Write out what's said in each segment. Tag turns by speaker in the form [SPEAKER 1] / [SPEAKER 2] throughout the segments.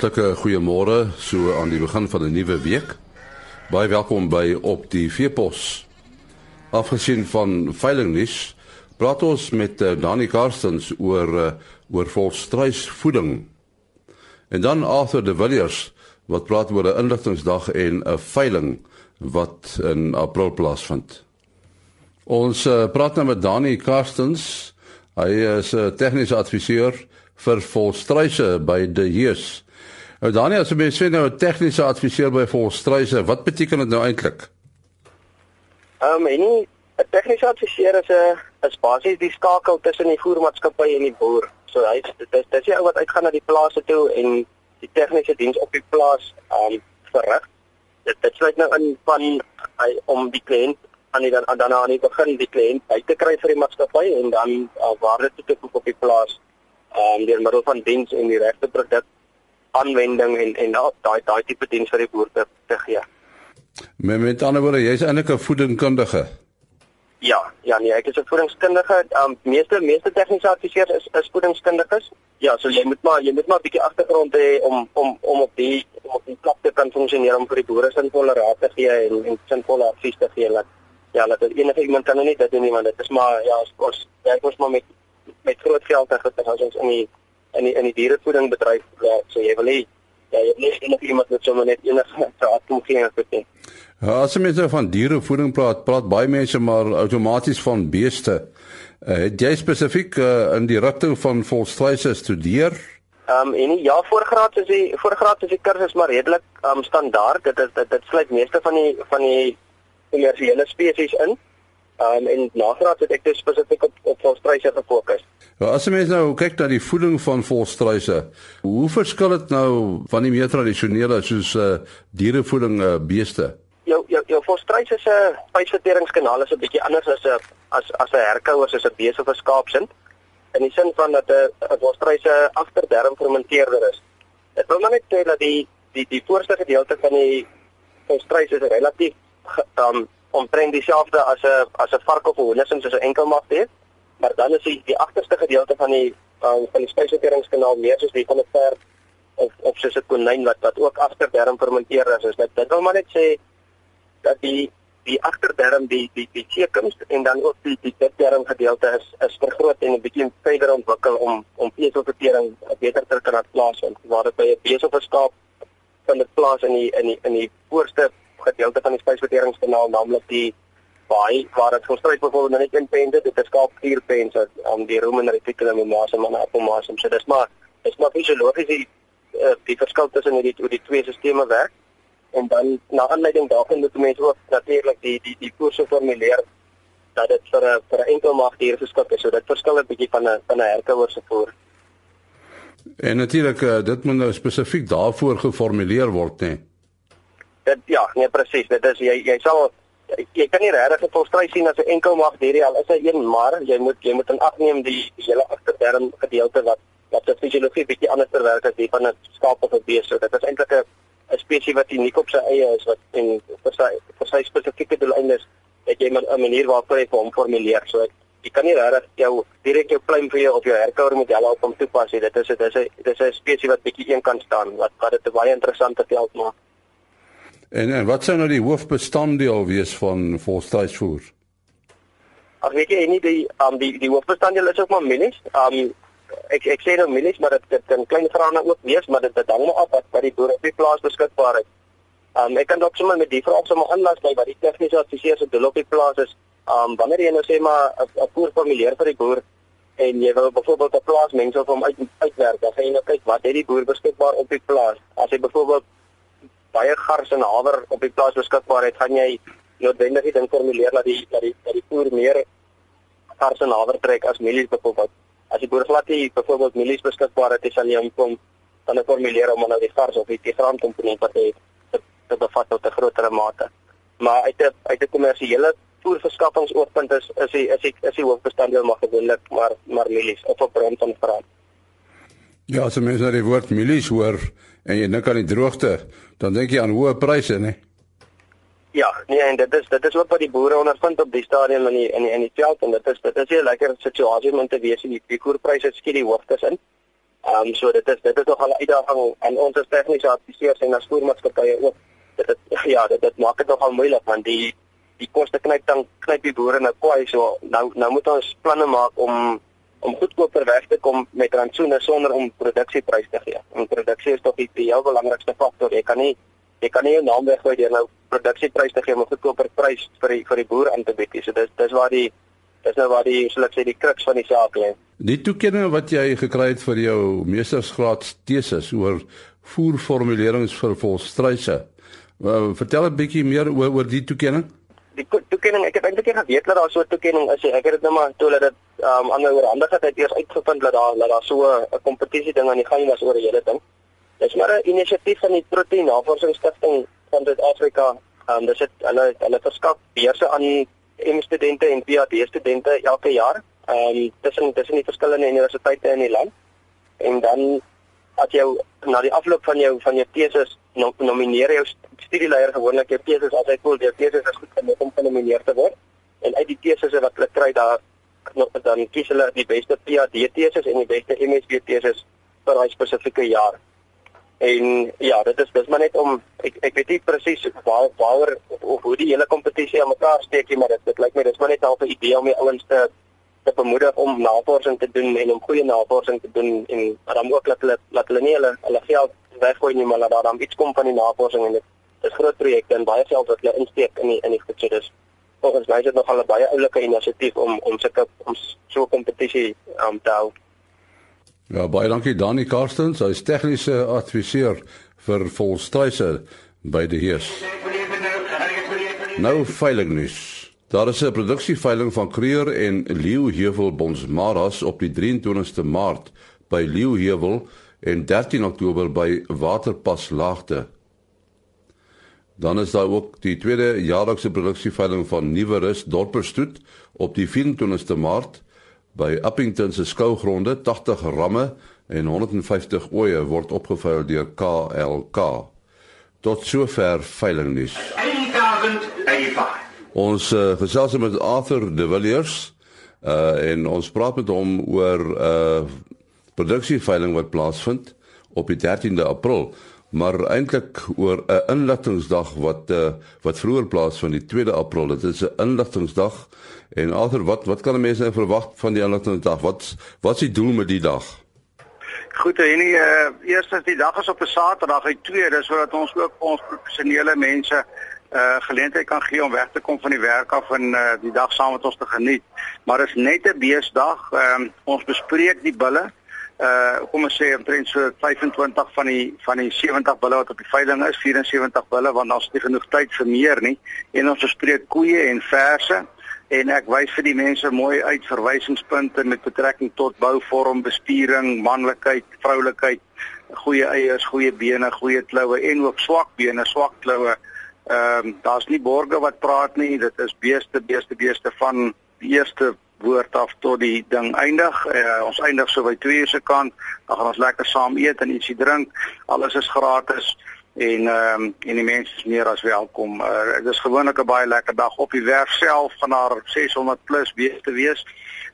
[SPEAKER 1] Hartlike goeiemôre so aan die begin van 'n nuwe week. Baie welkom by op die Veepos. Afgesien van veilingnuus, praat ons met uh, Dani Karstens oor uh, oor volstruisvoeding. En dan Arthur de Villiers wat praat oor 'n inligtingsdag en 'n veiling wat in April plaasvind. Ons uh, praat nou met Dani Karstens. Hy is 'n tegniese adviseur vir volstruise by De Hees. Nou Daniel, as jy sê nou 'n tegniese adviseur by Volstruise, wat beteken dit nou eintlik?
[SPEAKER 2] Ehm um, 'n tegniese adviseur is 'n is basies die skakel tussen die voermaatskappy en die boer. So hy dit is dis jy wat uitgaan na die plase toe en die tegniese diens op die plaas ehm um, verrig. Dit dit sluit nou in van hy om die kliënt aan die dan dan aan die begin die kliënt by te kry vir die maatskappy en dan uh, waarde toe te koop op die plaas ehm um, deur middel van diens en die regte produk aanwending en en daai daai tipe diens vir die boer te, te gee.
[SPEAKER 1] Met met ander woorde, jy's eintlik 'n voedingskundige.
[SPEAKER 2] Ja, ja nee, ek is 'n voedingskundige. Um meeste meeste tegniese adviseurs is is voedingskundiges. Ja, so jy moet maar jy moet maar 'n bietjie agtergrond hê om om om op die om op die plek te kan funksioneer om vir die boere sinvolle raad te gee en en sinvolle advies te gee dat ja, dat enige iemand kan nou nie dit doen nie want dit is maar ja, ons werk ons maar met met groot geld en gister as ons in die in die in die dierevoeding bedryf werk. So jy wil nie ja, jy wil nie enige iemand met sommer net enige raad kom gee of dit nie.
[SPEAKER 1] Ja, as jy met van dierevoeding praat, praat baie mense maar outomaties van beeste. Uh, het jy spesifiek uh, in die rigting van volstruise studeer?
[SPEAKER 2] Ehm um, en ja, voorgraad is die voorgraad is die kursus maar redelik ehm um, standaard. Dit is dit dit sluit meeste van die van die kommersiële spesies in. Um, en nagraad het ek dus spesifiek op op volstruise gefokus.
[SPEAKER 1] Ja, as jy mens nou kyk na die voeding van volstruise, hoe verskil dit nou van die meer tradisionele soos uh dierevoeding uh beeste?
[SPEAKER 2] Jou jou jou volstruise se spysverteringskanaal is 'n bietjie anders as 'n as as 'n herkouer soos 'n bees of 'n skaap sin. In die sin van dat 'n volstruise agterderm fermenteerder is. Dit wil maar net sê dat die die die voorste gedeelte van die volstruise is relatief um omtrent dieselfde as 'n as 'n vark of 'n hondsins soos 'n enkelmag het. Maar dan is die, die agterste gedeelte van die uh, van die spysverteringskanaal meer soos die van 'n perd of of soos 'n konyn wat wat ook agterderm fermenteer is. Dus dit dit wil maar net sê dat die die agterderm die die die sekums en dan ook die die ditderm gedeelte is is vergroot en 'n bietjie verder ontwikkel om om veselvertering beter te kan plaas en waar dit by 'n bees of 'n skaap van dit plaas in die in die in die voorste gedeelte van die spysverteringskanaal naamlik die baai waar dit voorstryd byvoorbeeld net in pente dit is skaap klierpense om die rumen reticulum en masum en apomasum so dis maar dis maar fisiologies die uh, die verskil tussen hierdie hoe die twee stelsels werk. En dan na aanleiding daarvan moet mense ook natuurlik die die die koerse formuleer dat dit vir 'n vir 'n enkel mag dier geskik is. So dit verskil 'n bietjie van 'n van 'n herkouer se voer
[SPEAKER 1] En natuurlik uh, dit moet nou spesifiek daarvoor geformuleer word, nee
[SPEAKER 2] dit ja, nee presies. Dit is jy jy sal jy kan nie regtig 'n volstrys sien as 'n enkel mag hierdie al is hy een maar jy moet jy moet in ag neem die hele agterderm gedeelte wat wat die fisiologie bietjie anders te werk as die van 'n skaap of 'n bees. So dit is eintlik 'n 'n spesies wat uniek op sy eie is wat en vir sy vir sy spesifieke doeleindes het jy 'n manier waarop jy hom formuleer. So jy kan nie regtig jou direk jou pluim vir jou of jou herkouer model op hom toepas nie. Dit is dit is 'n dit is 'n spesies wat bietjie een kan staan wat wat dit 'n baie interessante veld maak.
[SPEAKER 1] En en wat sou nou die hoofbestanddeel wees van volstruisvoer?
[SPEAKER 2] Ag weet jy nie die um die die hoofbestanddeel is ook maar mielies. Um ek ek sê nou mielies, maar dit dit kan klein grane ook wees, maar dit hang maar af wat wat die boere op die plaas beskikbaar het. Um ek kan dalk sommer met die vraag sommer aanlas by wat die tegniese adviseur se doel op die plaas is. Um wanneer jy nou sê maar 'n voer formuleer vir die boer en jy wil byvoorbeeld 'n plaas mengsel van uit uitwerk, dan gaan jy nou kyk wat het die boer beskikbaar op die plaas. As hy byvoorbeeld baie gars en haver op die plaas beskikbaar het, gaan jy noodwendig die ding formuleer dat die dat die dat die voer meer gars en haver trek as mielies byvoorbeeld. As die boer glad nie byvoorbeeld mielies beskikbaar het, sal jy hom kom dan formuleer om nou die gars of die gram komponent wat hy te, te bevat tot 'n groter mate. Maar uit 'n uit 'n kommersiële voerverskaffingsoogpunt is is die is die is die hoofbestanddeel maar gewoonlik maar maar mielies of 'n bron van graan.
[SPEAKER 1] Ja, as jy mens na die woord mielies hoor en jy dink aan die droogte, dan dink jy aan hoë pryse, né?
[SPEAKER 2] Ja, nee, en dit is dit is ook wat die boere ondervind op die stadium in die in die in die veld en dit is dit is 'n lekker situasie om te wees die die koerpryse skiet die hoogtes in. Ehm um, so dit is dit is nog 'n uitdaging en ons as tegniese adviseurs en as voermaatskappye ook dit het, ja, dit, dit maak dit nogal moeilik want die die koste knyp dan knyp die boere nou kwai so nou nou moet ons planne maak om om goedkoper weg te kom met rantsoene sonder om produksieprys te gee. En produksie is tog die, die heel belangrikste faktor. Jy kan nie jy kan nie jou naam weggooi deur nou produksieprys te gee om 'n goedkoper prys vir die vir die boer aan te bied. So dis dis waar die dis nou waar die sou ek sê die kruks van die saak lê.
[SPEAKER 1] Die toekenning wat jy gekry het vir jou meestersgraad teses oor voerformulerings vir volstruise. Uh, vertel 'n bietjie meer oor oor die toekenning.
[SPEAKER 2] Die toekenning, ek het eintlik nie geweet dat daar so 'n toekenning is nie. Ek het dit net maar toe dat dit ehm um, aan my oorhandigheid het eers uitgevind dat daar dat daar so 'n kompetisie ding aan die gang was oor die hele ding. Dis maar 'n inisiatief van die Protein Navorsingsstigting van Suid-Afrika. Ehm um, dis dit hulle hulle verskaf beurse aan M studente en PhD studente elke jaar. Ehm um, tussen tussen die verskillende universiteite in die land. En dan as jy na die afloop van jou van jou teses nomineer jou studieleier gewoonlik jou teses as hy voel jou teses is goed genoeg om genomineer te word. En uit die teses wat hulle kry daar dan kies hulle die beste PhD teses en die beste MSc teses vir daai spesifieke jaar. En ja, dit is dis maar net om ek ek weet nie presies waar waaroor of, of hoe die hele kompetisie aan mekaar steek nie, maar dit dit lyk my dis maar net 'n idee om die ouens te te bemoedig om navorsing te doen en om goeie navorsing te doen en dan ook dat hulle dat hulle nie hulle hulle geld weggooi nie, maar dat dan iets kom van die navorsing en dit is groot projekte en baie geld wat hulle insteek in die in die goed dis volgens my is dit nogal 'n baie oulike inisiatief om om sulke om so 'n kompetisie um, te hou.
[SPEAKER 1] Ja, baie dankie Dani Karstens, hy is tegniese adviseur vir volstruise by die Hees. Nou veilingnuus. Daar is 'n produksieveiling van Kreur en Leeuheuwel Bonsmaras op die 23ste Maart by Leeuheuwel en 13 Oktober by Waterpas Laagte. Dan is daar ook die tweede jaarlikse produksieveiling van Nuwe Rus Dorperstoet op die 24ste Maart By Uppington se skougronde 80 ramme en 150 oeye word opgevuil deur KLK. Tot sover veilingnuus. 1085. Ons uh, gesels met Arthur De Villiers uh en ons praat met hom oor 'n uh, produksieveiling wat plaasvind op die 13de April maar eintlik oor 'n inligtingsdag wat uh, wat vroeër plaasvind die 2de April. Dit is 'n inligtingsdag en alter wat wat kan mense nou verwag van die inligtingsdag? Wat wat is die doel met die dag?
[SPEAKER 3] Goed, en die uh, eerstens die dag is op 'n Saterdag, hy tweede sodat ons ook ons professionele mense uh geleentheid kan gee om weg te kom van die werk af en uh, die dag saam met ons te geniet. Maar is net 'n beesdag. Ehm uh, ons bespreek die bulle uh kom ons sê omtrent so 25 van die van die 70 bulle wat op die veiling is, 74 bulle want het nie genoeg tyd vir meer nie. En ons bespreek koeie en verse en ek wys vir die mense mooi uit verwysingspunte met betrekking tot bouvorm, bestuuring, manlikheid, vroulikheid, goeie eiers, goeie bene, goeie kloue en ook swak bene, swak kloue. Ehm um, daar's nie borge wat praat nie, dit is beeste, beeste, beeste van die eerste woord af tot die ding eindig. Uh, ons eindig so by 2 uur se kant. Dan gaan ons lekker saam eet en ietsie drink. Alles is gratis en ehm um, en die mense is meer as welkom. Uh, dit is gewoonlik 'n baie lekker dag op die werf self van haar 600 plus beeste wees.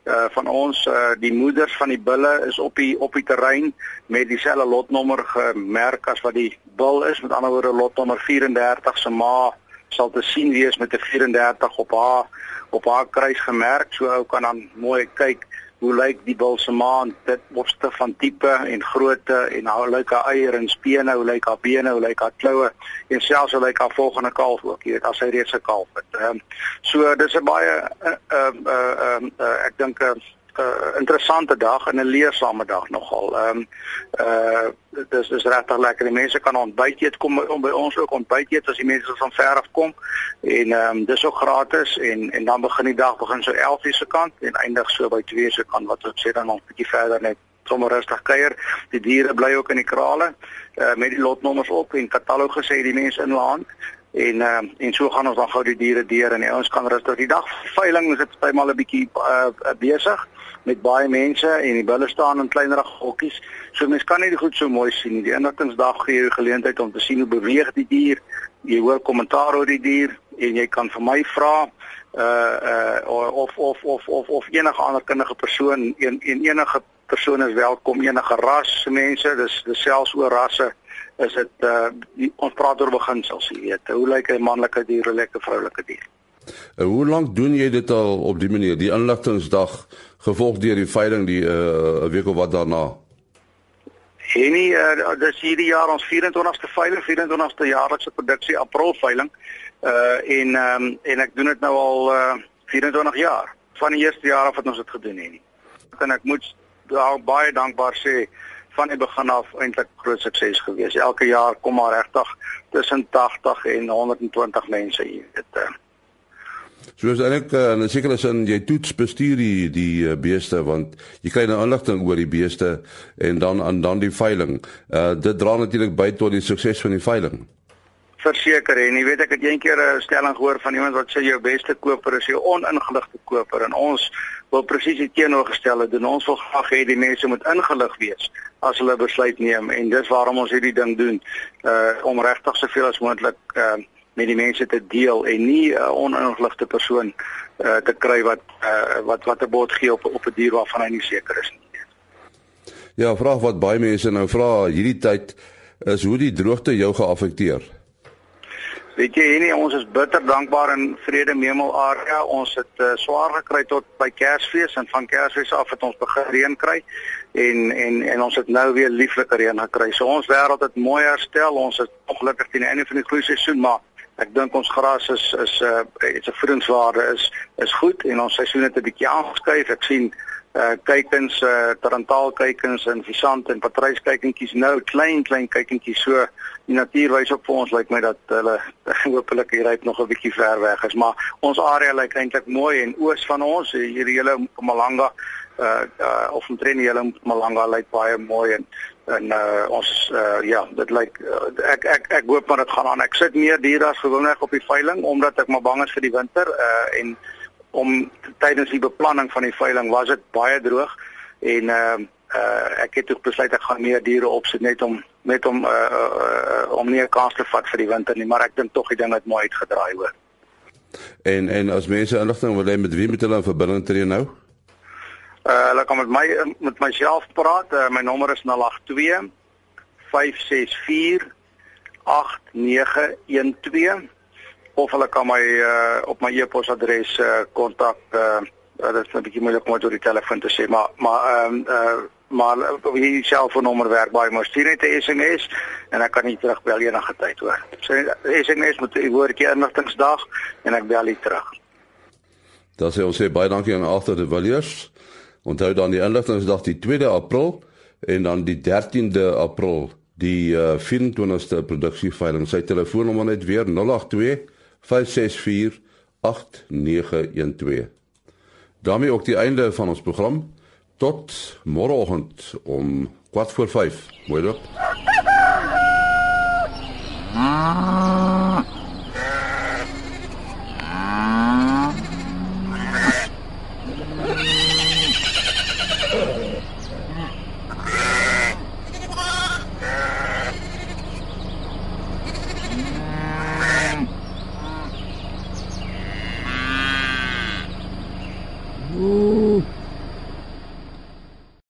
[SPEAKER 3] Uh van ons uh die moeders van die bulle is op die op die terrein met dieselfde lotnommer gemerk as wat die bul is. Met ander woorde lotnommer 34 se ma sal te sien wees met 'n 34 op haar op haar kruis gemerk. So ou kan dan mooi kyk hoe lyk die bil se maan. Dit opste van tipe en grootte en hoe lyk haar eier en spene hoe lyk haar bene hoe lyk haar kloue en selfs hoe lyk haar volgende kalf ook. Jy weet as hy reeds 'n kalf het. Um, so dis 'n baie uh, uh, uh, uh, ek dink 'n uh, uh, interessante dag en 'n leersame dag nogal. Ehm um, uh dis dis regtig lekker. Die mense kan ontbyt eet kom om by ons ook ontbyt eet as die mense van ver af kom. En ehm um, dis ook gratis en en dan begin die dag begin so 11:00 se kant en eindig so by 2:00 se kant wat ek sê dan nog 'n bietjie verder net sommer rustig kuier. Die diere bly ook in die krale uh met die lotnommers op en katalogus sê die mense in hand en uh, en so gaan ons dan gou die diere deur en die ouens kan rustig die dag veiling is dit bymal 'n bietjie uh, besig met baie mense en die bulle staan in kleinerige hokkies. So mense kan nie dit goed so mooi sien nie. Die inligtingsdag gee jou geleentheid om te sien hoe beweeg die dier. Jy hoor kommentaar oor die dier en jy kan vir my vra uh uh of of of of of enige ander kundige persoon en en enige persone is welkom enige ras mense dis dis selfs oor rasse is dit uh ons praat oor beginsels jy weet. Hoe lyk 'n manlike dier hoe lyk 'n vroulike dier?
[SPEAKER 1] En hoe lank doen jy dit al op die manier die inligtingsdag gevolg deur die veiling die uh 'n week of wat daarna?
[SPEAKER 3] En nie uh, dis hierdie jaar ons 24ste veiling 24ste jaarlikse produksie April veiling. Uh en um, en ek doen dit nou al uh 24 jaar. Van die eerste jaar af wat ons dit gedoen het nie. En ek moet daar baie dankbaar sê van die begin af eintlik groot sukses gewees. Elke jaar kom maar regtig tussen 80 en 120 mense hier. Dit uh
[SPEAKER 1] So is eintlik uh, in 'n sekere sin jy toets bestuur die die uh, beeste want jy kry nou inligting oor die beeste en dan aan dan die veiling. Uh dit dra natuurlik by tot die sukses van die veiling
[SPEAKER 3] verseker en jy weet ek het eendag 'n stelling gehoor van iemand wat sê jou beste koper is jou oningeligte koper en ons wil presies die teenoorgestelde doen. Ons wil graag hê die mense moet ingelig wees as hulle besluit neem en dis waarom ons hierdie ding doen uh om regtig soveel as moontlik uh met die mense te deel en nie 'n uh, oningeligte persoon uh te kry wat uh wat wat 'n bod gee op op 'n dier waarvan hy nie seker is nie.
[SPEAKER 1] Ja, vraag wat baie mense nou vra hierdie tyd is hoe die droogte jou geaffekteer.
[SPEAKER 3] Weet jy, nie, ons is bitter dankbaar in Vrede Memel area. Ons het uh, swaar gekry tot by Kersfees en van Kersfees af het ons begin reën kry en en en ons het nou weer lieflike reën gekry. So ons wêreld het mooi herstel. Ons is ongelukkig teen die einde van die groeiseisoen, maar ek dink ons gras is is 'n uh, 'n voedingswaarde is is goed en ons seisoen het 'n bietjie aangeskuif. Ek sien uh kykens uh tarantaal kykens en visant en patrys kykentjies nou klein klein kykentjies so die natuur wys op vir ons lyk my dat hulle hopelik hier uit nog 'n bietjie ver weg is. Maar ons area lyk eintlik mooi en oos van ons. Hier die hele Mpumalanga uh, uh of omtrent die hele Mpumalanga lyk baie mooi en en uh ons uh ja dit lyk uh, ek ek ek hoop maar dit gaan aan. Ek sit meer diere as gewoonlik op die veiling omdat ek maar bang is vir die winter uh en om tydens die beplanning van die veiling was dit baie droog en ehm uh, uh, ek het ook besluit ek gaan meer diere opsit net om net om uh, uh, om nie 'n kans te vat vir die winter nie, maar ek dink tog die ding het mooi uitgedraai hoor.
[SPEAKER 1] En en as mense inligting wil hê met wie moet hulle in verbinding tree nou?
[SPEAKER 3] Uh hulle kan met my met myself praat. Uh, my nommer is 082 564 8912 of hulle kan my uh, op my e-posadres kontak uh, uh, dit is 'n bietjie moeilik om dit oor die telefoon te sê maar maar ehm um, uh, maar wie selfoonnommer werk baie maar stuur net 'n SMS en ek kan nie terugbel enige tyd hoor. So SMS moet ek woordjie inligtingsdag en ek bel nie terug.
[SPEAKER 1] Dan sê ons sê baie dankie aan Arthur de Villiers. Onthou dan die inligtingsdag die 2de April en dan die 13de April die uh, 24ste produksieveiling. Sy telefoonnommer net weer 082 564 8912. daarmee ook die einde van ons program. Tot môreoggend om 4 voor 5. Mooi loop.